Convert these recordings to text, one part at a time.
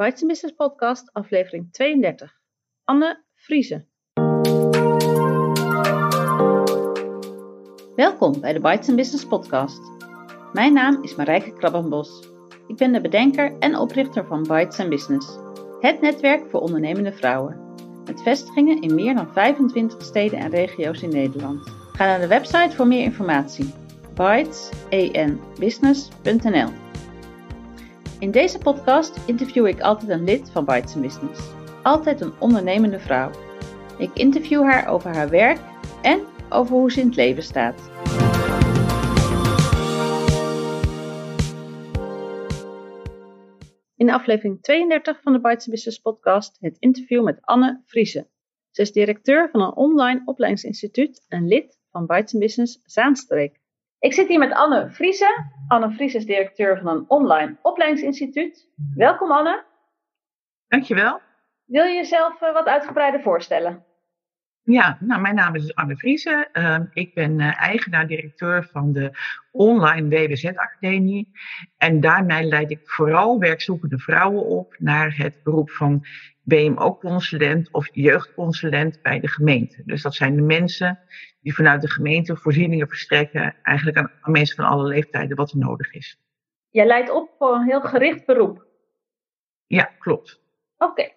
Bites Business Podcast, aflevering 32. Anne Friese. Welkom bij de Bites Business Podcast. Mijn naam is Marijke Krabbenbos. Ik ben de bedenker en oprichter van Bites Business, het netwerk voor ondernemende vrouwen. Met vestigingen in meer dan 25 steden en regio's in Nederland. Ga naar de website voor meer informatie. bytesenbusiness.nl In deze podcast interview ik altijd een lid van Bites Business. Altijd een ondernemende vrouw. Ik interview haar over haar werk en over hoe ze in het leven staat. In aflevering 32 van de Bites Business podcast het interview met Anne Friese. Ze is directeur van een online opleidingsinstituut en lid van Bites Business Zaanstreek. Ik zit hier met Anne Friese. Anne Friese is directeur van een online opleidingsinstituut. Welkom Anne. Dankjewel. Wil je jezelf eh, wat uitgebreider voorstellen? Ja, nou, mijn naam is Anne Friese. Uh, ik ben uh, eigenaar-directeur van de online WWZ-academie. En daarmee leid ik vooral werkzoekende vrouwen op naar het beroep van BMO-consulent of jeugdconsulent bij de gemeente. Dus dat zijn de mensen die vanuit de gemeente voorzieningen verstrekken, eigenlijk aan, aan mensen van alle leeftijden, wat er nodig is. Jij leidt op voor een heel gericht beroep. Ja, klopt. Oké.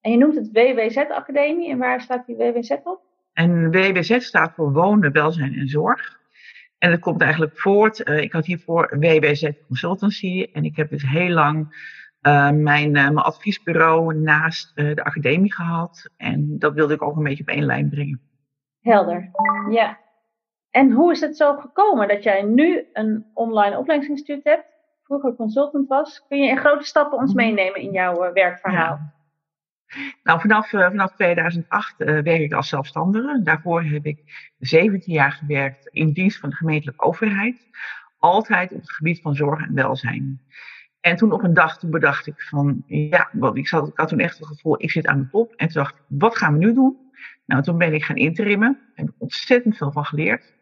En je noemt het WWZ-academie. En waar staat die WWZ op? En WWZ staat voor Wonen, Welzijn en Zorg. En dat komt eigenlijk voort. Uh, ik had hiervoor WWZ Consultancy. En ik heb dus heel lang uh, mijn, uh, mijn adviesbureau naast de academie gehad. En dat wilde ik ook een beetje op één lijn brengen. Helder, ja. En hoe is het zo gekomen dat jij nu een online opleidingsinstituut hebt? Vroeger consultant was. Kun je in grote stappen ons meenemen in jouw werkverhaal? Ja. Nou, vanaf, uh, vanaf 2008 uh, werk ik als zelfstandige. Daarvoor heb ik 17 jaar gewerkt in dienst van de gemeentelijke overheid. Altijd op het gebied van zorg en welzijn. En toen op een dag, toen bedacht ik van, ja, wat, ik, zat, ik had toen echt het gevoel, ik zit aan de top. En toen dacht ik, wat gaan we nu doen? Nou, toen ben ik gaan interimmen. Daar heb ik ontzettend veel van geleerd.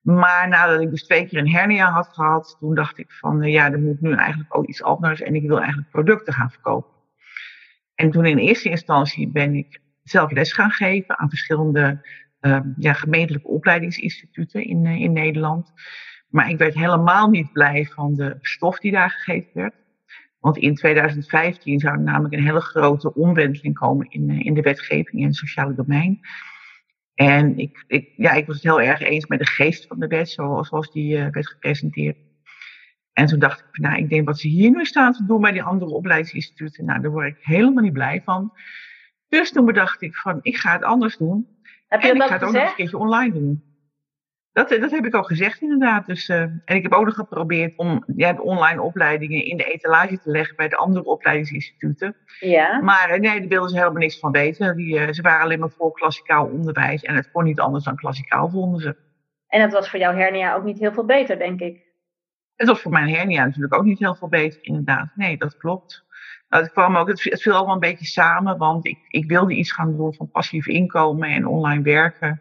Maar nadat ik dus twee keer een hernia had gehad, toen dacht ik van, uh, ja, er moet nu eigenlijk ook iets anders. En ik wil eigenlijk producten gaan verkopen. En toen in eerste instantie ben ik zelf les gaan geven aan verschillende uh, ja, gemeentelijke opleidingsinstituten in, uh, in Nederland. Maar ik werd helemaal niet blij van de stof die daar gegeven werd. Want in 2015 zou er namelijk een hele grote omwenteling komen in, uh, in de wetgeving in het sociale domein. En ik, ik, ja, ik was het heel erg eens met de geest van de wet, zoals, zoals die werd gepresenteerd. En toen dacht ik, nou, ik denk wat ze hier nu staan te doen bij die andere opleidingsinstituten, nou, daar word ik helemaal niet blij van. Dus toen bedacht ik van, ik ga het anders doen. Heb je en dat ik ga het gezegd? ook nog een keertje online doen. Dat, dat heb ik ook gezegd inderdaad. Dus, uh, en ik heb ook nog geprobeerd om ja, de online opleidingen in de etalage te leggen bij de andere opleidingsinstituten. Ja. Maar uh, nee, daar wilden ze helemaal niks van weten. Die, uh, ze waren alleen maar voor klassikaal onderwijs en het kon niet anders dan klassikaal, vonden ze. En dat was voor jouw hernia ook niet heel veel beter, denk ik. Het was voor mijn hernia natuurlijk ook niet heel veel beter, inderdaad. Nee, dat klopt. Nou, het, kwam ook, het, het viel allemaal een beetje samen, want ik, ik wilde iets gaan doen van passief inkomen en online werken.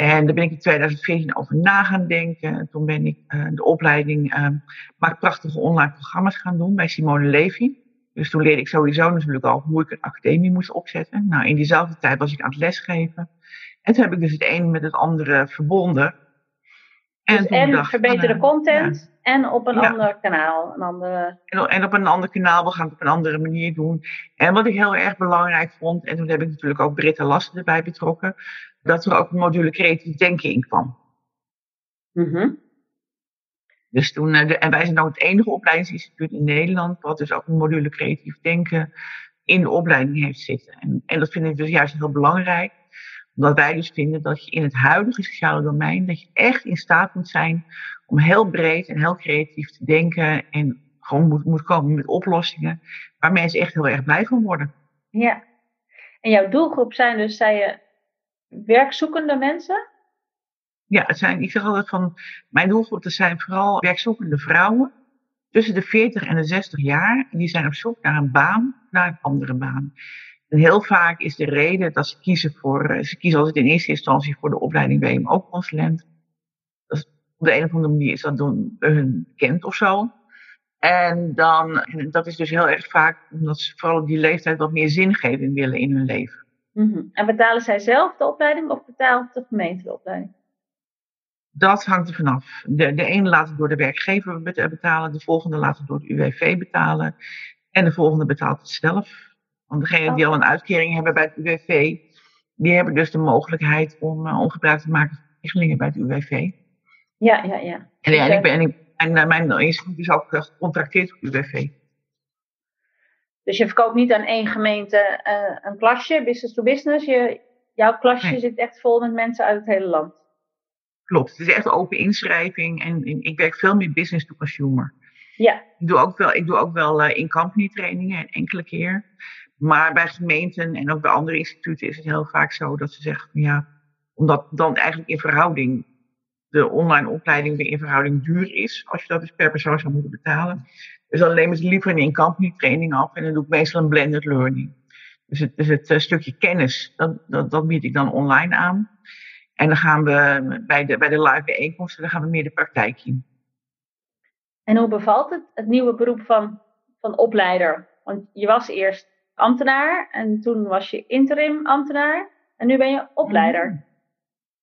En daar ben ik in 2014 over na gaan denken. Toen ben ik uh, de opleiding uh, Maak prachtige online programma's gaan doen bij Simone Levy. Dus toen leerde ik sowieso natuurlijk al hoe ik een academie moest opzetten. Nou, in diezelfde tijd was ik aan het lesgeven. En toen heb ik dus het een met het andere verbonden. En, dus en dacht, verbeterde uh, content. En op een ja. ander kanaal. Een andere... En, en, op een ander kanaal, we gaan het op een andere manier doen. En wat ik heel erg belangrijk vond, en toen heb ik natuurlijk ook Britta Lassen erbij betrokken, dat er ook een module creatief denken in kwam. Mm -hmm. Dus toen, de, en wij zijn ook het enige opleidingsinstituut in Nederland, wat dus ook een module creatief denken in de opleiding heeft zitten. En, en dat vind ik dus juist heel belangrijk omdat wij dus vinden dat je in het huidige sociale domein, dat je echt in staat moet zijn om heel breed en heel creatief te denken en gewoon moet, moet komen met oplossingen waar mensen echt heel erg blij van worden. Ja. En jouw doelgroep zijn dus, zei je, werkzoekende mensen? Ja, het zijn, ik zeg altijd van, mijn doelgroep dat zijn vooral werkzoekende vrouwen tussen de 40 en de 60 jaar. Die zijn op zoek naar een baan, naar een andere baan. En heel vaak is de reden dat ze kiezen voor, ze kiezen altijd in eerste instantie voor de opleiding WMO-consulent. Op de een of andere manier is dat door hun kind of zo. En dan, en dat is dus heel erg vaak omdat ze vooral op die leeftijd wat meer zingeving willen in hun leven. Mhm. En betalen zij zelf de opleiding of betaalt de gemeente de opleiding? Dat hangt er vanaf. De, de ene laat het door de werkgever betalen, de volgende laat het door het UWV betalen en de volgende betaalt het zelf. Want degenen die al een uitkering hebben bij het UWV, die hebben dus de mogelijkheid om, uh, te maken van regelingen bij het UWV. Ja, ja, ja. En, ja, en, ik ben, en, ik, en mijn instituut is ook gecontracteerd op UWV. Dus je verkoopt niet aan één gemeente een klasje, business to business. Je, jouw klasje Nee. zit echt vol met mensen uit het hele land. Klopt, het is echt open inschrijving en, en ik werk veel meer business to consumer. Ja, Ik doe ook wel, ik doe ook wel eh, in-company trainingen, enkele keer. Maar bij gemeenten en ook bij andere instituten is het heel vaak zo dat ze zeggen, ja, omdat dan eigenlijk in verhouding de online opleiding weer in verhouding duur is, als je dat dus per persoon zou moeten betalen. Dus dan nemen ze liever een in-company training af en dan doe ik meestal een blended learning. Dus het, dus het eh, stukje kennis, dat, dat, dat bied ik dan online aan. En dan gaan we bij de, bij de live bijeenkomsten, dan gaan we meer de praktijk in. En hoe bevalt het, het nieuwe beroep van, van opleider? Want je was eerst ambtenaar en toen was je interim ambtenaar en nu ben je opleider.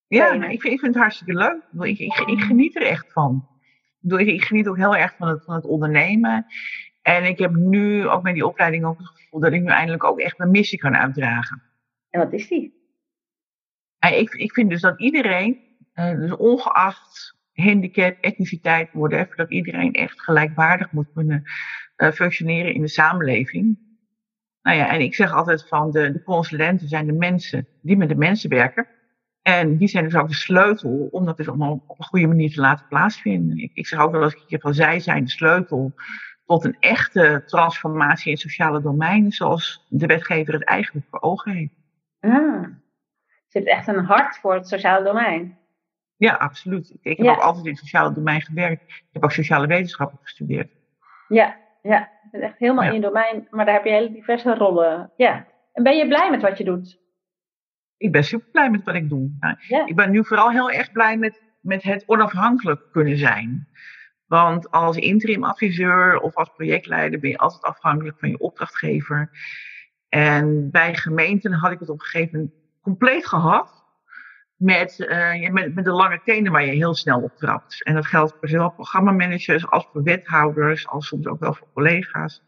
Ja, nee, ik, vind, ik vind het hartstikke leuk. Ik, ik, geniet er echt van. Ik, ik, geniet ook heel erg van het, van het ondernemen. En ik heb nu ook met die opleiding ook het gevoel dat ik nu eindelijk ook echt mijn missie kan uitdragen. En wat is die? En ik, ik vind dus dat iedereen, eh, dus ongeacht handicap, etniciteit, whatever, dat iedereen echt gelijkwaardig moet kunnen eh, functioneren in de samenleving. Nou ja, en ik zeg altijd van de, de consulenten zijn de mensen die met de mensen werken. En die zijn dus ook de sleutel om dat dus allemaal op een goede manier te laten plaatsvinden. Ik, ik zeg ook wel eens, ik heb van zij zijn de sleutel tot een echte transformatie in sociale domeinen, zoals de wetgever het eigenlijk voor ogen heeft. Ah, ze heeft echt een hart voor het sociale domein. Ja, absoluut. Ik, heb Ja. ook altijd in het sociale domein gewerkt. Ik heb ook sociale wetenschappen gestudeerd. Ja, ja. Je bent echt helemaal Ja. in je domein, maar daar heb je hele diverse rollen. Ja. En ben je blij met wat je doet? Ik ben super blij met wat ik doe. Nou, Ja. Ik ben nu vooral heel erg blij met, met het onafhankelijk kunnen zijn. Want als interim adviseur of als projectleider ben je altijd afhankelijk van je opdrachtgever. En bij gemeenten had ik het op een gegeven moment compleet gehad. Met, ja, met, met de lange tenen waar je heel snel op trapt. En dat geldt voor zowel programmamanagers als voor wethouders, als soms ook wel voor collega's.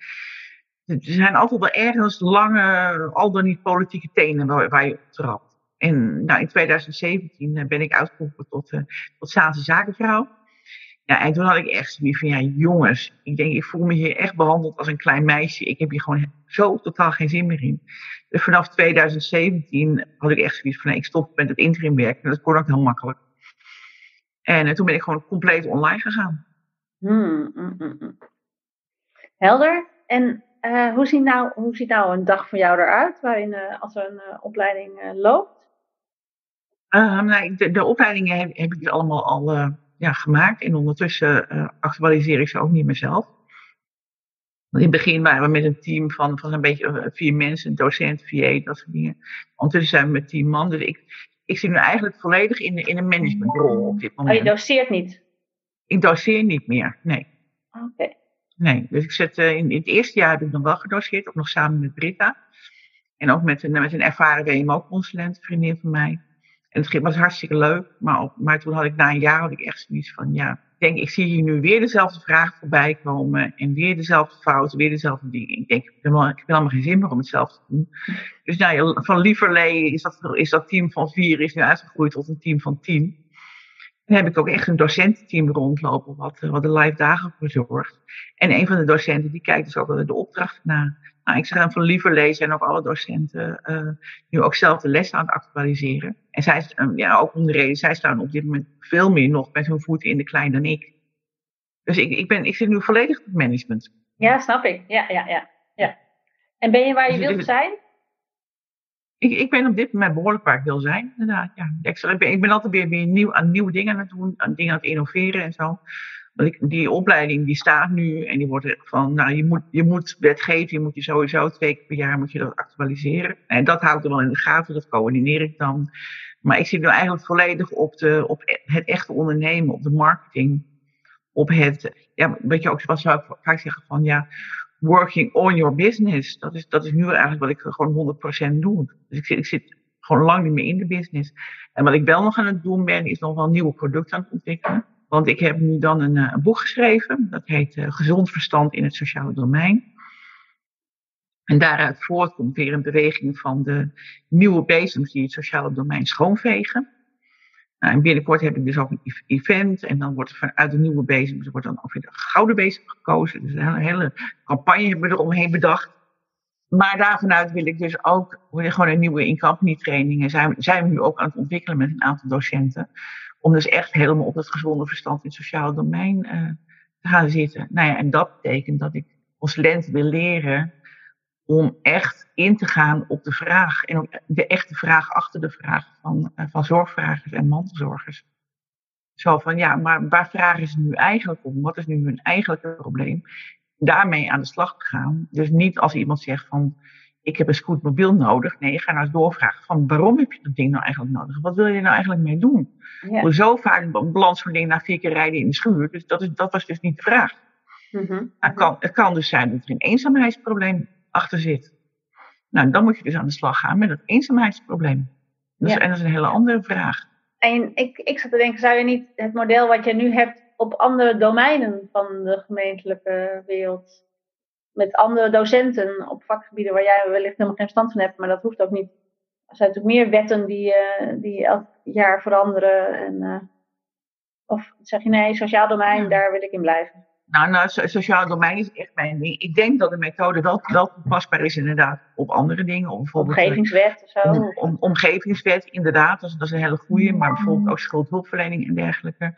Er zijn altijd wel ergens lange, al dan niet politieke tenen waar, je op trapt. En nou, in 2017 eh, ben ik uitgeroepen tot, uh, tot Zaanse zakenvrouw. Ja, en toen had ik echt zoiets van, ja jongens, ik denk, ik voel me hier echt behandeld als een klein meisje. Ik heb hier gewoon zo totaal geen zin meer in. Dus vanaf 2017 had ik echt zoiets van, ik stop met het interim werk. En dat kon ook heel makkelijk. En uh, toen ben ik gewoon compleet online gegaan. Hmm, mm, mm, mm. Helder. En uh, hoe, ziet nou, hoe ziet nou een dag van jou eruit, waarin uh, als er een uh, opleiding loopt? nou, de, de, opleidingen heb, heb, ik dus allemaal al ja, gemaakt. En ondertussen actualiseer ik ze ook niet meer zelf. In het begin waren we met een team van, van een beetje vier mensen, een docent, VA, dat soort dingen. Ondertussen zijn we met tien man. Dus ik, ik zit nu eigenlijk volledig in, de, in een managementrol op dit moment. Oh, je doseert niet? Ik doseer niet meer, nee. Oké. Okay. Nee, dus ik zet, uh, in, in, het eerste jaar heb ik nog wel gedoseerd, ook nog samen met Britta. En ook met een, met een ervaren WMO-consulent, vriendin van mij. En het was hartstikke leuk, maar, op, maar toen had ik na een jaar had ik echt zoiets van, ja, ik denk, ik zie hier nu weer dezelfde vragen voorbij komen en weer dezelfde fouten, weer dezelfde dingen. Ik denk, ik heb, wel, ik helemaal geen zin meer om hetzelfde te doen. Dus nou, van lieverlee is dat, is dat team van vier is nu uitgegroeid tot een team van tien. En heb ik ook echt een docententeam rondlopen, wat, wat de live dagen verzorgt. En een van de docenten die kijkt dus ook wel de opdracht na. Nou, ik zeg van lieverlee zijn ook alle docenten uh, nu ook zelf de les aan het actualiseren. En zij, um, ja, ook om de reden, zij staan op dit moment veel meer nog met hun voeten in de klei dan ik. Dus ik, ik, ben, ik zit nu volledig op management. Ja, snap ik. Ja, ja, ja. ja. En ben je waar je Dus wilt zijn? Ik, ik ben op dit moment behoorlijk waar ik wil zijn, inderdaad. Ja. Ik, ben, ik ben altijd weer, weer nieuw, aan nieuwe dingen aan het doen, aan dingen aan het innoveren en zo. Want ik, die opleiding die staat nu en die wordt van, nou je moet, je moet wetgeven, je moet je sowieso twee keer per jaar moet je dat actualiseren. En dat houdt er wel in de gaten, dat coördineer ik dan. Maar ik zit nu eigenlijk volledig op, de, op het echte ondernemen, op de marketing. op het, ja, weet je ook, wat zou ik vaak zeggen van, ja, working on your business. Dat is, dat is nu eigenlijk wat ik gewoon 100% doe. Dus ik ik zit gewoon lang niet meer in de business. En wat ik wel nog aan het doen ben, is nog wel nieuwe producten aan het ontwikkelen. Want ik heb nu dan een, een boek geschreven. Dat heet Gezond Verstand in het Sociale Domein. En daaruit voortkomt weer een beweging van de nieuwe bezems die het sociale domein schoonvegen. Nou, en binnenkort heb ik dus ook een event. En dan wordt er vanuit de nieuwe bezems wordt dan ook weer de gouden bezem gekozen. Dus een hele, campagne hebben we eromheen bedacht. Maar daarvanuit wil ik dus ook gewoon een nieuwe in-company trainingen. Zijn, zijn we nu ook aan het ontwikkelen met een aantal docenten. Om dus echt helemaal op het gezonde verstand in het sociale domein uh, te gaan zitten. Nou ja, en dat betekent dat ik als lente wil leren om echt in te gaan op de vraag. En ook de echte vraag achter de vraag van, uh, van zorgvragers en mantelzorgers. Zo van, ja, maar waar vragen ze nu eigenlijk om? Wat is nu hun eigenlijke probleem? Daarmee aan de slag te gaan. Dus niet als iemand zegt van, ik heb een scootmobiel nodig. Nee, je gaat nou eens doorvragen van, waarom heb je dat ding nou eigenlijk nodig? Wat wil je nou eigenlijk mee doen? Ja. Zo vaak balans zo'n ding na vier keer rijden in de schuur. Dus dat, is, dat was dus niet de vraag. Mm -hmm. het, kan, het kan dus zijn dat er een eenzaamheidsprobleem achter zit. Nou, dan moet je dus aan de slag gaan met het eenzaamheidsprobleem. Dus, En dat is een hele andere vraag. En ik, ik zat te denken, zou je niet het model wat je nu hebt op andere domeinen van de gemeentelijke wereld, met andere docenten op vakgebieden waar jij wellicht helemaal geen stand van hebt, maar dat hoeft ook niet. Er zijn natuurlijk meer wetten die, uh, die elk jaar veranderen. En, uh, of zeg je nee, sociaal domein, daar wil ik in blijven. Nou, nou, sociaal domein is echt mijn ding. Ik denk dat de methode wel, wel toepasbaar is inderdaad op andere dingen. Bijvoorbeeld, eh, omgevingswet of zo? Om, om, omgevingswet, inderdaad. Dat is, dat is een hele goede. Maar bijvoorbeeld ook schuldhulpverlening en dergelijke.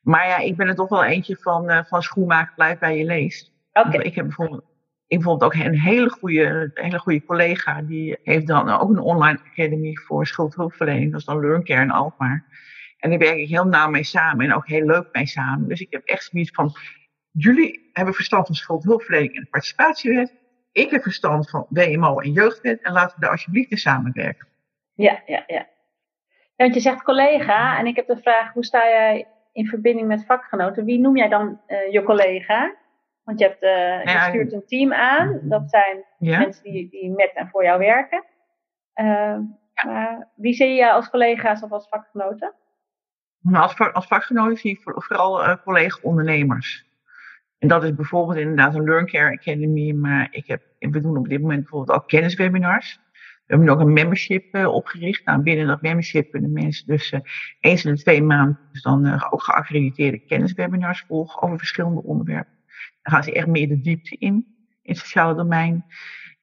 Maar ja, ik ben er toch wel eentje van, uh, van schoenmaker blijf bij je leest. Okay. Ik heb bijvoorbeeld, ik bijvoorbeeld ook een hele goede, hele goede collega. Die heeft dan ook een online academy voor schuldhulpverlening. Dat is dan LearnCare in Alkmaar. En daar werk ik heel nauw mee samen. En ook heel leuk mee samen. Dus ik heb echt zoiets van Jullie hebben verstand van schuldhulpverlening en participatiewet. Ik heb verstand van WMO en jeugdwet. En laten we daar alsjeblieft in samenwerken. Ja, ja, ja. ja want je zegt collega. En ik heb de vraag, hoe sta jij in verbinding met vakgenoten? Wie noem jij dan uh, je collega? Want je, hebt, uh, je stuurt een team aan. Dat zijn ja. mensen die, die met en voor jou werken. Uh, ja. wie zie je als collega's of als vakgenoten? Als, als vakgenoten zie ik vooral collega-ondernemers. En dat is bijvoorbeeld inderdaad een LearnCare Academy. Maar ik heb, we doen op dit moment bijvoorbeeld ook kenniswebinars. We hebben ook een membership uh, opgericht. Nou, binnen dat membership kunnen mensen dus uh, eens in de twee maanden dus dan uh, ook geaccrediteerde kenniswebinars volgen over verschillende onderwerpen. Dan gaan ze echt meer de diepte in, in het sociale domein.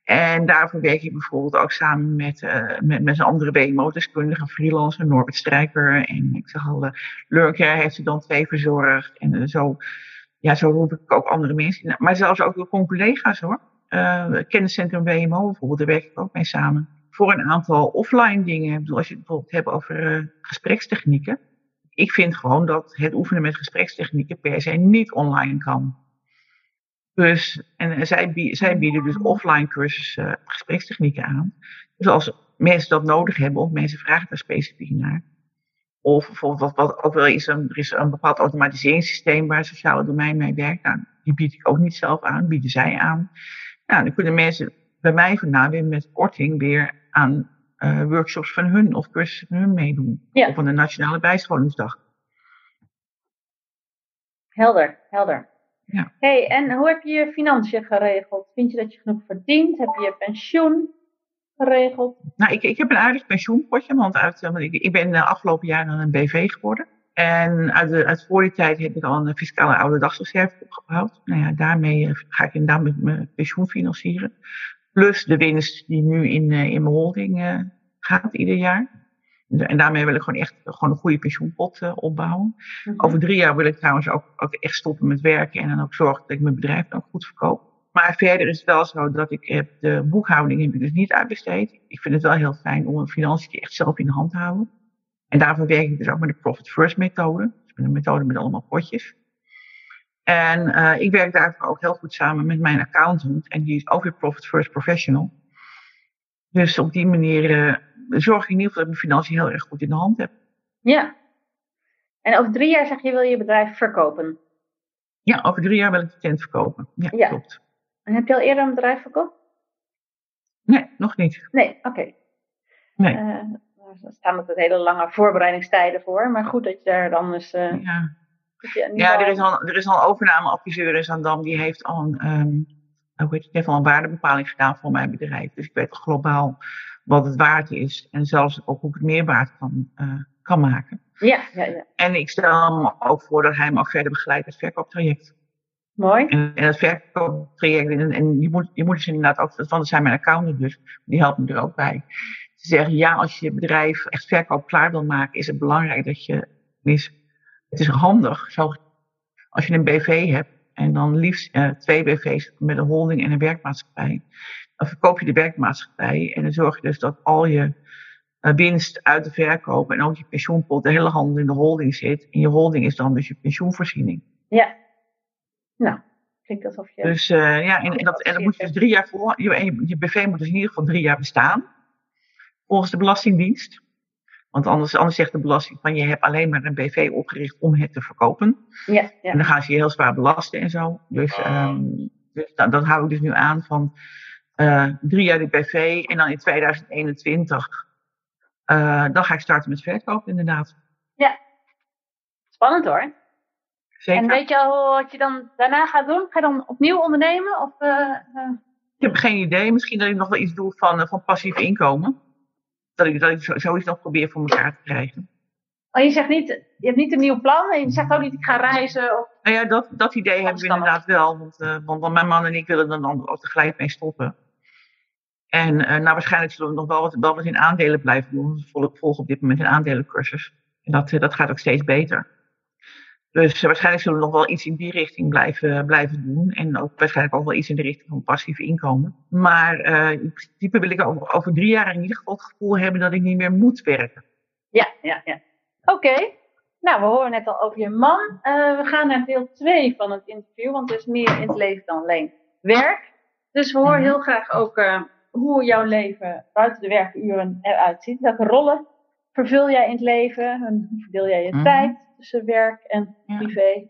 En daarvoor werk ik bijvoorbeeld ook samen met, met, met een andere WMO-deskundige, freelancer, Norbert Strijker. En ik zeg al, LearnCare heeft er dan twee verzorgd. En zo ja, zo roep ik ook andere mensen. Maar zelfs ook gewoon collega's hoor. Uh, kenniscentrum WMO bijvoorbeeld, daar werk ik ook mee samen. Voor een aantal offline dingen. Ik bedoel, als je het bijvoorbeeld hebt over uh, gesprekstechnieken. Ik vind gewoon dat het oefenen met gesprekstechnieken per se niet online kan. Dus, en zij, zij bieden dus offline cursussen uh, gesprekstechnieken aan. Dus als mensen dat nodig hebben of mensen vragen daar specifiek naar, of bijvoorbeeld wat, wat ook wel is, een, er is een bepaald automatiseringssysteem waar het sociale domein mee werkt. Nou, die bied ik ook niet zelf aan, bieden zij aan. Nou, dan kunnen mensen bij mij vandaan weer met korting weer aan uh, workshops van hun of cursussen van hun meedoen. Ja. Of aan de Nationale Bijscholingsdag. Helder, helder. Ja. hey, en hoe heb je je financiën geregeld? Vind je dat je genoeg verdient? Heb je je pensioen? Geregeld? Nou, ik, ik heb een aardig pensioenpotje, want, uit, want ik, ik ben de afgelopen jaren een BV geworden. En uit, de, uit voor die tijd heb ik al een fiscale oude dagsreserve opgebouwd. Nou ja, daarmee eh, ga ik inderdaad met mijn pensioen financieren. Plus de winst die nu in, in mijn holding gaat ieder jaar. En daarmee wil ik gewoon echt gewoon een goede pensioenpot uh, opbouwen. Mm -hmm. Over drie jaar wil ik trouwens ook, ook echt stoppen met werken en dan ook zorgen dat ik mijn bedrijf ook goed verkoop. Maar verder is het wel zo dat ik heb de boekhouding heb ik dus niet uitbesteed. Ik vind het wel heel fijn om een financiën echt zelf in de hand te houden. En daarvoor werk ik dus ook met de Profit First methode. Dus met een methode met allemaal potjes. En uh, ik werk daarvoor ook heel goed samen met mijn accountant. En die is ook weer Profit First Professional. Dus op die manier uh, zorg ik in ieder geval dat ik mijn financiën heel erg goed in de hand heb. Ja. En over drie jaar zeg je wil je bedrijf verkopen. Ja, over drie jaar wil ik de tent verkopen. Ja, Ja. klopt. En heb je al eerder een bedrijf verkocht? Nee, nog niet. Nee, oké. Nee. Eh, er staan natuurlijk hele lange voorbereidingstijden voor. Maar goed dat je daar dan eens... eh, Ja, ja er, is al, er is al een overnameadviseur in Zandam. Die heeft al een, hoe heet het, die heeft al een waardebepaling gedaan voor mijn bedrijf. Dus ik weet globaal wat het waard is. En zelfs ook hoe ik het meer waard kan, eh, kan maken. Ja, ja, ja. En ik stel hem ook voor dat hij hem ook verder begeleidt met het verkooptraject. Mooi. En, en het verkooptraject, en, en die, moet, die moet dus inderdaad ook, want dat zijn mijn accountant dus, die helpt me er ook bij. Ze zeggen, ja, als je je bedrijf echt verkoop klaar wil maken, is het belangrijk dat je, is, het is handig, zo, als je een BV hebt, en dan liefst eh, twee BV's met een holding en een werkmaatschappij. Dan verkoop je de werkmaatschappij en dan zorg je dus dat al je eh, winst uit de verkoop en ook je pensioenpot, de hele handel in de holding zit. En je holding is dan dus je pensioenvoorziening. Ja. Nou, klinkt alsof je... Dus eh, ja, en, en dat, en dat moet je dus drie jaar voor. Je, en je, je BV moet dus in ieder geval drie jaar bestaan. Volgens de Belastingdienst. Want anders, anders zegt de belasting van je hebt alleen maar een BV opgericht om het te verkopen. ja, En ja. dan gaan ze je heel zwaar belasten en zo. Dus, ehm, dus dat, dat hou ik dus nu aan van eh, drie jaar de BV. En dan in 2021, eh, dan ga ik starten met verkopen inderdaad. Spannend hoor. Zeker. En weet je al wat je dan daarna gaat doen? Ga je dan opnieuw ondernemen? Of, eh, eh, Ik heb geen idee. Misschien dat ik nog wel iets doe van, eh, van passief inkomen. Dat ik, dat ik zo- zoiets nog probeer voor elkaar te krijgen. Oh, je zegt niet, je hebt niet een nieuw plan. En je zegt ook niet, ik ga reizen. Of... Nou ja, dat, dat idee hebben we inderdaad wel. Want, want, want mijn man en ik willen er dan ook tegelijk mee stoppen. En nou, waarschijnlijk zullen we nog wel wat, wel wat in aandelen blijven doen. We volgen op dit moment een aandelencursus. En dat, dat gaat ook steeds beter. Dus waarschijnlijk zullen we nog wel iets in die richting blijven, blijven doen. En ook waarschijnlijk ook wel iets in de richting van passief inkomen. Maar eh, in principe wil ik over, over drie jaar in ieder geval het gevoel hebben dat ik niet meer moet werken. Ja, ja, ja. Oké. Nou, we horen net al over je man. Eh, we gaan naar deel 2 van het interview, want er is meer in het leven dan alleen werk. Dus we horen Mhm. heel graag ook eh, hoe jouw leven buiten de werkuren eruit ziet. Welke rollen vervul jij in het leven? En hoe verdeel jij je Mhm. tijd tussen werk en Ja. privé?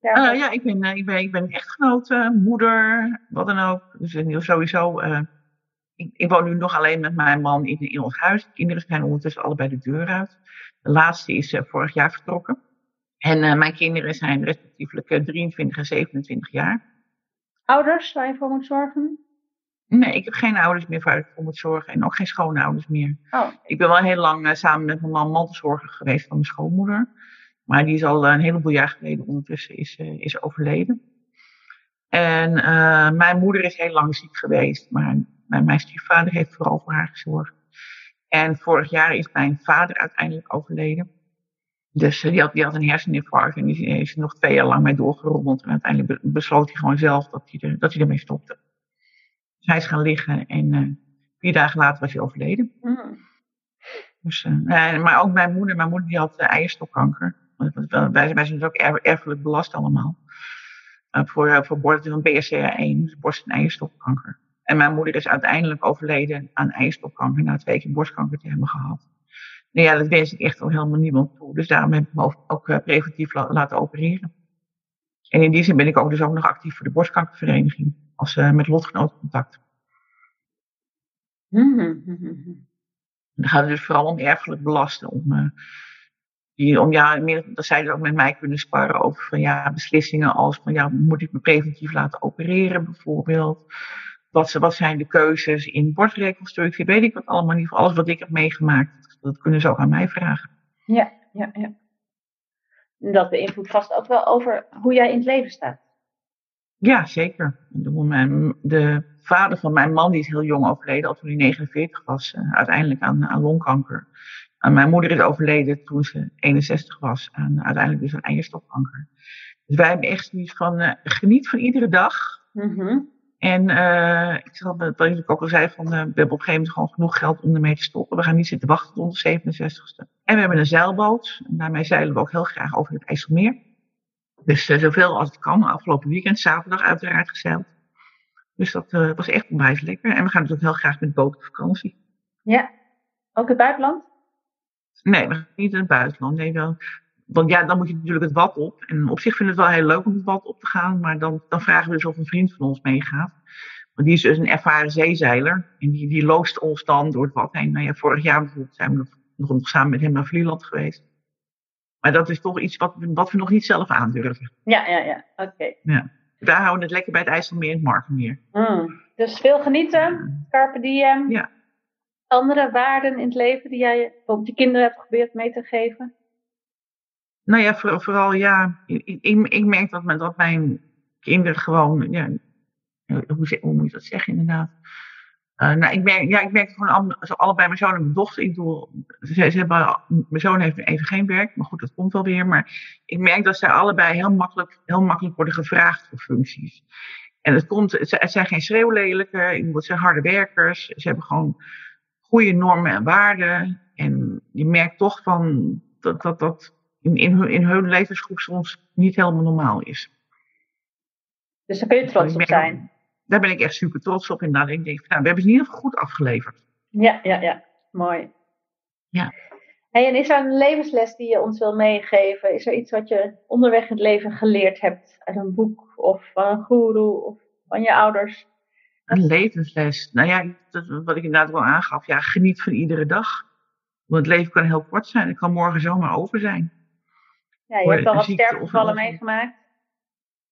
Ja, Eh, ja, ik ben, eh, ik, ben, ik ben echtgenote, moeder, wat dan ook. Dus eh, sowieso. eh, ik, ik woon nu nog alleen met mijn man in, in ons huis. De kinderen zijn ondertussen allebei de deur uit. De laatste is eh, vorig jaar vertrokken. En eh, mijn kinderen zijn respectievelijk eh, 23 en 27 jaar. Ouders waar je voor moet zorgen? Nee, ik heb geen ouders meer waar ik voor moet zorgen. En ook geen schoonouders meer. Oh, Ik ben wel heel lang eh, samen met mijn man mantelzorger geweest van mijn schoonmoeder. Maar die is al eh, een heleboel jaar geleden ondertussen is, eh, is overleden. En mijn moeder is heel lang ziek geweest. Maar mijn, mijn stiefvader heeft vooral voor haar gezorgd. En vorig jaar is mijn vader uiteindelijk overleden. Dus die, had, die had een herseninfarct en die is er nog twee jaar lang mee doorgerommeld. En uiteindelijk be- besloot hij gewoon zelf dat hij, er, dat hij ermee stopte. Dus hij is gaan liggen en eh, vier dagen later was hij overleden. hmm. Dus, eh, nee, maar ook mijn moeder, mijn moeder die had eh, eierstokkanker. Wij, wij zijn dus ook erf- erfelijk belast allemaal. Eh, voor, voor borst van BRCA1, dus borst- en eierstokkanker. En mijn moeder is uiteindelijk overleden aan eierstokkanker na twee keer borstkanker te hebben gehad. Nou ja, dat wens ik echt wel helemaal niemand toe. Dus daarom heb ik me ook, eh, preventief la- laten opereren. En in die zin ben ik ook dus ook nog actief voor de borstkankervereniging. Als eh, met lotgenoten contact. Hmm, hmm. Dan gaat het dus vooral om erfelijk belasten. Om, eh, die, om ja, meer, dat zij dus ook met mij kunnen sparren over van, ja, beslissingen als van ja, moet ik me preventief laten opereren bijvoorbeeld. Wat, ze- wat zijn de keuzes in borstreconstructie? Weet ik wat allemaal. Geval alles wat ik heb meegemaakt, dat kunnen ze ook aan mij vragen. Ja, ja, ja. Dat beïnvloedt vast ook wel over hoe jij in het leven staat. Ja, zeker. Mijn, de vader van mijn man die is heel jong overleden, al toen hij 49 was, eh, uiteindelijk aan, aan longkanker. En mijn moeder is overleden toen ze 61 was, aan, uiteindelijk dus aan eierstokkanker. Dus wij hebben echt zoiets van, eh, geniet van iedere dag. Mhm. En eh, ik zal wat ik ook al zei, van, we hebben op een gegeven moment gewoon genoeg geld om ermee te stoppen. We gaan niet zitten wachten tot de 67ste. En we hebben een zeilboot. En daarmee zeilen we ook heel graag over het IJsselmeer. Dus eh, zoveel als het kan. Afgelopen weekend, zaterdag uiteraard gezeild. Dus dat eh, was echt onwijs lekker. En we gaan ook heel graag met boot op vakantie. Ja, ook het buitenland? Nee, we gaan niet in het buitenland. Nee, wel, want ja, dan moet je natuurlijk het wat op. En op zich vind ik het wel heel leuk om het wat op te gaan. Maar dan, dan vragen we dus of een vriend van ons meegaat. Want die is dus een ervaren zeezeiler. En die, die loost ons dan door het wat heen. Nou ja, vorig jaar bijvoorbeeld zijn we nog, nog samen met hem naar Vlieland geweest. Maar dat is toch iets wat, wat we nog niet zelf aandurven. Ja, ja, ja. Oké. Ja. Daar houden we het lekker bij het IJsselmeer en het Markenmeer. Mm. Dus veel genieten, carpe diem. Ja. Andere waarden in het leven die jij bijvoorbeeld je kinderen hebt geprobeerd mee te geven? Nou ja, voor, vooral ja. Ik, ik, ik merk dat, mijn, dat mijn kinderen gewoon. Ja, hoe, hoe moet je dat zeggen inderdaad? Uh, nou, ik merk, ja, ik merk gewoon allebei mijn zoon en mijn dochter. Ik doe, ze, ze hebben, mijn zoon heeft even geen werk, maar goed, dat komt wel weer. Maar ik merk dat zij allebei heel makkelijk, heel makkelijk worden gevraagd voor functies. En het, komt, het zijn geen schreeuwlelijke, het zijn harde werkers. Ze hebben gewoon goede normen en waarden. En je merkt toch van dat dat, dat in, in, hun, in hun levensgroep soms niet helemaal normaal is. Dus daar kun je trots op zijn daar ben ik echt super trots op. En dan denk ik, nou, we hebben ze in ieder geval goed afgeleverd. Ja, ja, ja. Mooi. Ja. Hey, en is er een levensles die je ons wil meegeven? Is er iets wat je onderweg in het leven geleerd hebt uit een boek of van een guru of van je ouders? Een levensles. Nou ja, dat, wat ik inderdaad wel aangaf. Ja, geniet van iedere dag. Want het leven kan heel kort zijn. Het kan morgen zomaar over zijn. Ja, je hebt al wat sterfgevallen meegemaakt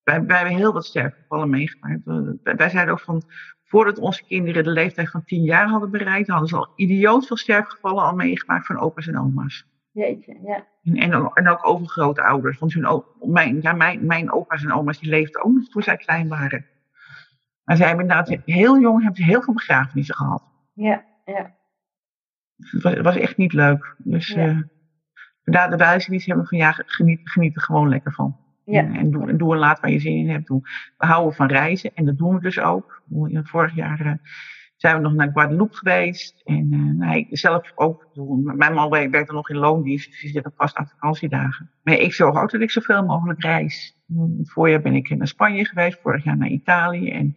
wij, wij hebben heel wat sterfgevallen meegemaakt. Wij zeiden ook van, voordat onze kinderen de leeftijd van 10 jaar hadden bereikt, hadden ze al idioot veel sterfgevallen al meegemaakt van opa's en oma's. Jeetje, ja. En, en, ook, en ook overgrootouders. Want hun, mijn, ja, mijn, mijn opa's en oma's die leefden ook nog toen zij klein waren. Maar zij hebben inderdaad heel jong hebben ze heel veel begrafenissen gehad. Ja, ja. het, was, het was echt niet leuk. Dus ja. uh, daar de wijze hebben van ja, geniet, geniet er gewoon lekker van. Ja. En, doe, en doe en laat waar je zin in hebt. Doe. We houden van reizen en dat doen we dus ook. Vorig jaar uh, zijn we nog naar Guadeloupe geweest. En uh, nou, ik zelf ook. Mijn man werkt er nog in loondienst, dus die zit er vast aan vakantiedagen. Maar ik zorg ook dat ik zoveel mogelijk reis. Voorjaar ben ik naar Spanje geweest, vorig jaar naar Italië. En,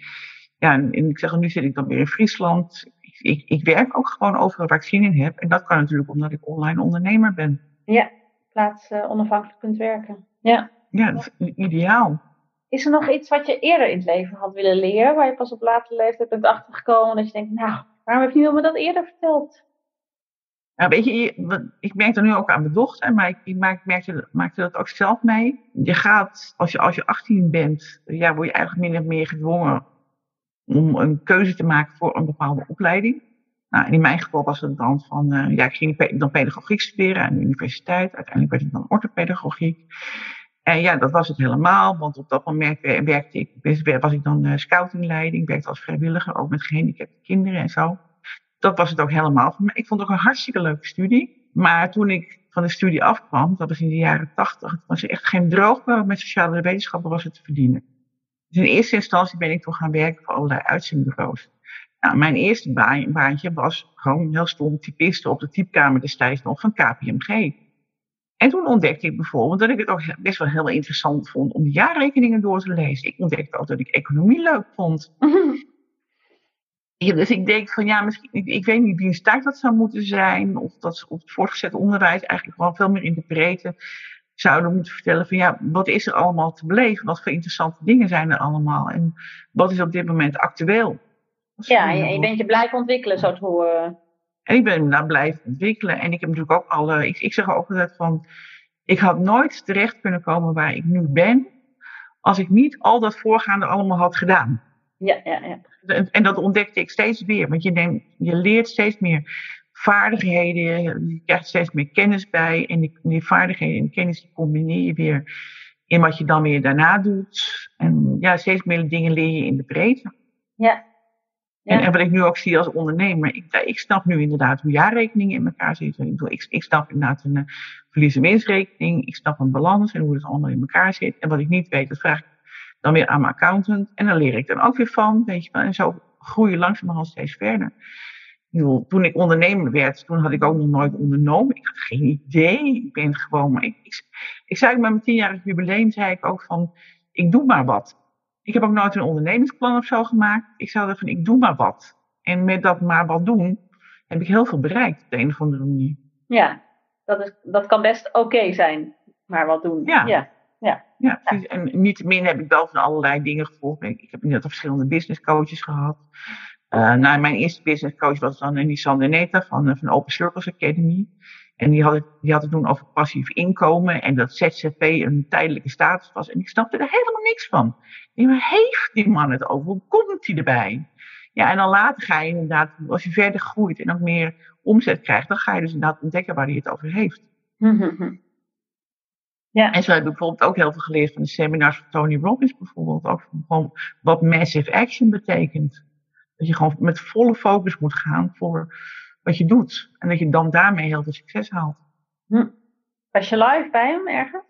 ja, en, ik zeg, nu zit ik dan weer in Friesland. Ik, ik, ik werk ook gewoon overal waar ik zin in heb. En dat kan natuurlijk omdat ik online ondernemer ben. Ja, plaats uh, onafhankelijk kunt werken. Ja. Ja, dat is ideaal. Is er nog iets wat je eerder in het leven had willen leren, waar je pas op latere leeftijd bent achtergekomen, dat je denkt, nou, waarom heb je me dat eerder verteld? Nou, weet je, ik merk dat nu ook aan mijn dochter, maar ik, ik maak, merkte, maakte dat ook zelf mee. Je gaat, als je, als je 18 bent, ja, word je eigenlijk min of meer gedwongen om een keuze te maken voor een bepaalde opleiding. Nou, in mijn geval was het dan van, uh, ja, ik ging dan pedagogiek studeren aan de universiteit. Uiteindelijk werd het dan orthopedagogiek. En ja, dat was het helemaal, want op dat moment werkte ik, was ik dan uh, scoutingleiding, werkte als vrijwilliger, ook met gehandicapte kinderen en zo. Dat was het ook helemaal voor mij. Ik vond het ook een hartstikke leuke studie. Maar toen ik van de studie afkwam, dat was in de jaren tachtig, was er echt geen droogbouw met sociale wetenschappen was het te verdienen. Dus in eerste instantie ben ik toen gaan werken voor allerlei uitzendbureaus. Nou, mijn eerste baantje was gewoon heel stom typiste op de typkamer destijds nog van KPMG. En toen ontdekte ik bijvoorbeeld dat ik het ook best wel heel interessant vond om de jaarrekeningen door te lezen. Ik ontdekte ook dat ik economie leuk vond. dus ik denk van ja, misschien, ik, ik weet niet wie een start dat zou moeten zijn. Of dat op het voortgezet onderwijs eigenlijk gewoon veel meer in de breedte zouden moeten vertellen van ja, wat is er allemaal te beleven? Wat voor interessante dingen zijn er allemaal? En wat is op dit moment actueel? Ja, je bent je blijven ontwikkelen, zo te horen. En ik ben daar blijven ontwikkelen. En ik heb natuurlijk ook alle. Ik, ik zeg ook altijd van. Ik had nooit terecht kunnen komen waar ik nu ben. Als ik niet al dat voorgaande allemaal had gedaan. Ja, ja, ja. En, en dat ontdekte ik steeds weer. Want je, neemt, je leert steeds meer vaardigheden. Je krijgt steeds meer kennis bij. En die, die vaardigheden en kennis die combineer je weer in wat je dan weer daarna doet. En ja, steeds meer dingen leer je in de breedte. Ja, en, en, wat ik nu ook zie als ondernemer, ik, ik snap nu inderdaad hoe jaarrekeningen in elkaar zitten. Ik, ik, ik snap inderdaad een uh, verlies- en winstrekening. Ik snap een balans en hoe het allemaal in elkaar zit. En wat ik niet weet, dat vraag ik dan weer aan mijn accountant. En dan leer ik dan ook weer van, weet je wel. En zo groei je langzamerhand steeds verder. Ik bedoel, toen ik ondernemer werd, toen had ik ook nog nooit ondernomen. Ik had geen idee. Ik ben gewoon, maar ik, ik, ik zei met mijn tienjarig jubileum, zei ik ook van, ik doe maar wat. Ik heb ook nooit een ondernemingsplan of zo gemaakt. Ik zou van, ik doe maar wat. En met dat maar wat doen, heb ik heel veel bereikt op de een of andere manier. Ja, dat, is, dat kan best oké zijn. maar wat doen. Ja. ja. Ja. Ja, precies. En niettemin heb ik wel van allerlei dingen gevolgd. Ik heb net verschillende business coaches gehad. Eh nou, mijn eerste business coach was dan Nissan de Neta van, eh, van Open Circles Academy. En die had, het, die had het toen over passief inkomen en dat ZZP een tijdelijke status was. En ik snapte er helemaal niks van. Waar heeft die man het over? Hoe komt hij erbij? Ja, en dan later ga je inderdaad, als je verder groeit en ook meer omzet krijgt, dan ga je dus inderdaad ontdekken waar hij het over heeft. Ja. En zo heb ik bijvoorbeeld ook heel veel geleerd van de seminars van Tony Robbins bijvoorbeeld. Ook van gewoon wat massive action betekent. Dat je gewoon met volle focus moet gaan voor wat je doet. En dat je dan daarmee heel veel succes haalt. Hm. Was je live bij hem ergens?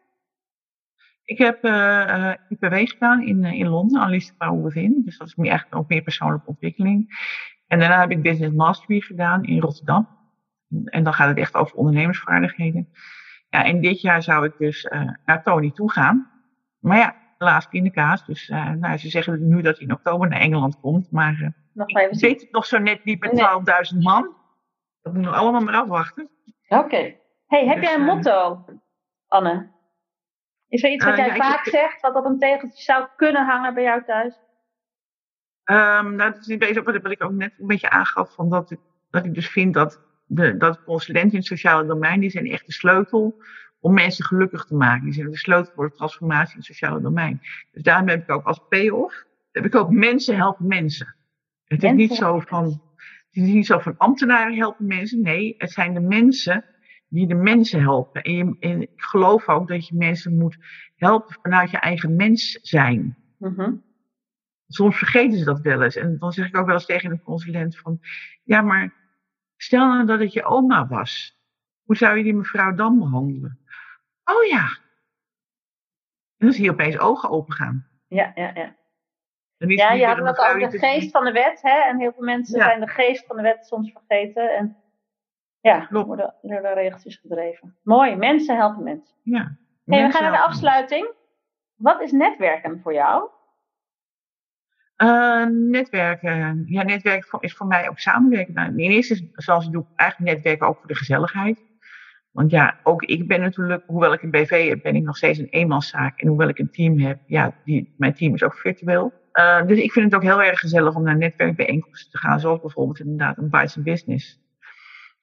Ik heb eh eh, IPW gedaan in, eh, in Londen, Power Within. Dus dat is meer, echt ook meer persoonlijke ontwikkeling. En daarna heb ik Business Mastery gedaan in Rotterdam. En dan gaat het echt over ondernemersvaardigheden. Ja, en dit jaar zou ik dus naar Tony toe gaan. Maar ja, helaas pindakaas. Dus eh, nou, ze zeggen nu dat hij in oktober naar Engeland komt. Maar eh, Nog ik weet het nog zo net niet met Nee. 12.000 man. Dat moet nog allemaal maar afwachten. Oké. Hey, heb Dus, jij een eh, motto, Anne? Is er iets wat Eh, jij ja, ik- vaak zegt, wat op een tegeltje zou kunnen hangen bij jou thuis? Ehm, nou, dat is deze ook wat ik ook net een beetje aangaf. Van dat, ik, dat ik dus vind dat, de, dat consulenten in het sociale domein, die zijn echt de sleutel om mensen gelukkig te maken. Die zijn de sleutel voor de transformatie in het sociale domein. Dus daarom heb ik ook als payoff, heb ik ook mensen helpen mensen. Het is niet zo van, het is niet zo van ambtenaren helpen mensen. Nee, het zijn de mensen die de mensen helpen. En, je, en ik geloof ook dat je mensen moet helpen vanuit je eigen mens zijn Mhm. soms vergeten ze dat wel eens. En dan zeg ik ook wel eens tegen een consulent van, ja, maar stel nou dat het je oma was. Hoe zou je die mevrouw dan behandelen? Oh ja. En dan zie je opeens ogen open gaan. Ja, ja, ja. Ja, je had ook over de geest van de wet, hè? En heel veel mensen Ja. zijn de geest van de wet soms vergeten. En ja, Klopt. worden door de regeltjes gedreven. Mooi, mensen helpen mensen. Ja. Hey, we gaan naar de afsluiting. Wat is netwerken voor jou? Eh, netwerken. Ja, netwerken is voor mij ook samenwerken. Nou, in eerste doe ik eigenlijk netwerken ook voor de gezelligheid. Want ja, ook ik ben natuurlijk, hoewel ik een BV heb, ben ik nog steeds een eenmanszaak. En hoewel ik een team heb, ja, die, mijn team is ook virtueel. Eh, dus ik vind het ook heel erg gezellig om naar netwerkbijeenkomsten te gaan. Zoals bijvoorbeeld inderdaad een Bites and Business.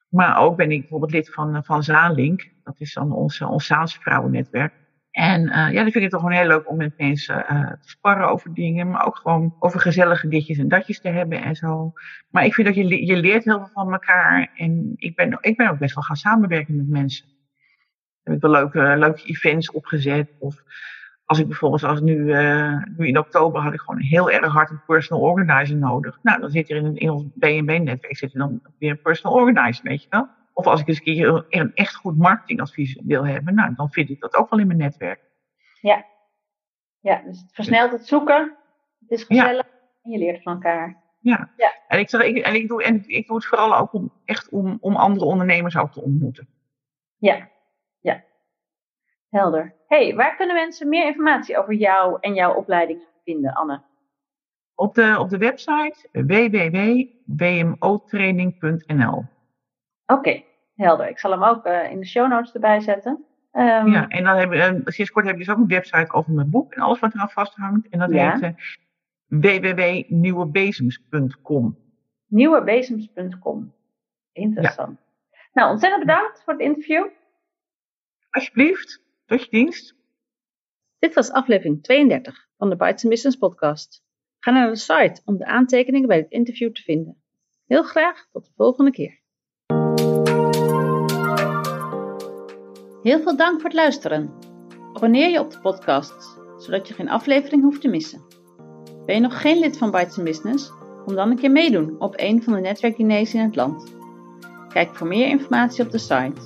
Maar ook ben ik bijvoorbeeld lid van, eh, van Zaanlink. Dat is dan ons, ons Zaanse vrouwennetwerk. En eh, ja, dan vind ik het toch gewoon heel leuk om met mensen te sparren over dingen. Maar ook gewoon over gezellige ditjes en datjes te hebben en zo. Maar ik vind dat je, je leert heel veel van elkaar. En ik ben, ik ben ook best wel gaan samenwerken met mensen. Heb ik wel leuke, leuke events opgezet. Of als ik bijvoorbeeld, als nu, eh, nu in oktober had ik gewoon heel erg hard een personal organizer nodig. Nou, dan zit er in, een- in ons BNB-netwerk zit er dan weer een personal organizer, weet je wel. Of als ik eens een keer een, echt goed marketingadvies wil hebben, nou, dan vind ik dat ook wel in mijn netwerk. Ja, dus het versnelt het zoeken. Het is Ja. gezellig. En je leert van elkaar. Ja. Ja. En, ik, zeg, ik, en, ik doe, en ik doe het vooral ook om, echt om, om andere ondernemers ook te ontmoeten. Ja, ja. Helder. hey, waar kunnen mensen meer informatie over jou en jouw opleidingen vinden, Anne? Op de, op de website www.bmotraining.nl. Oké, helder. Ik zal hem ook eh, in de show notes erbij zetten. Ehm, Ja, en dan hebben we, sinds kort heb je dus ook een website over mijn boek en alles wat eraan vasthangt. En dat Ja. heet eh, www.nieuwebezems.com. Nieuwebezems.com. Interessant. Nou, ontzettend bedankt voor het interview. Alsjeblieft, tot dienst. Dit was aflevering 32 van de Bites Business podcast. Ga naar de site om de aantekeningen bij het interview te vinden. Heel graag tot de volgende keer. Heel veel dank voor het luisteren. Abonneer je op de podcast, zodat je geen aflevering hoeft te missen. Ben je nog geen lid van Bites Business? Kom dan een keer meedoen op een van de netwerkdiners in het land. Kijk voor meer informatie op de site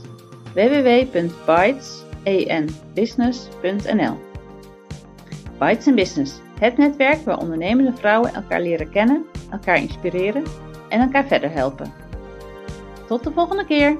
www.bytesenbusiness.nl Bites Business, het netwerk waar ondernemende vrouwen elkaar leren kennen, elkaar inspireren en elkaar verder helpen. Tot de volgende keer!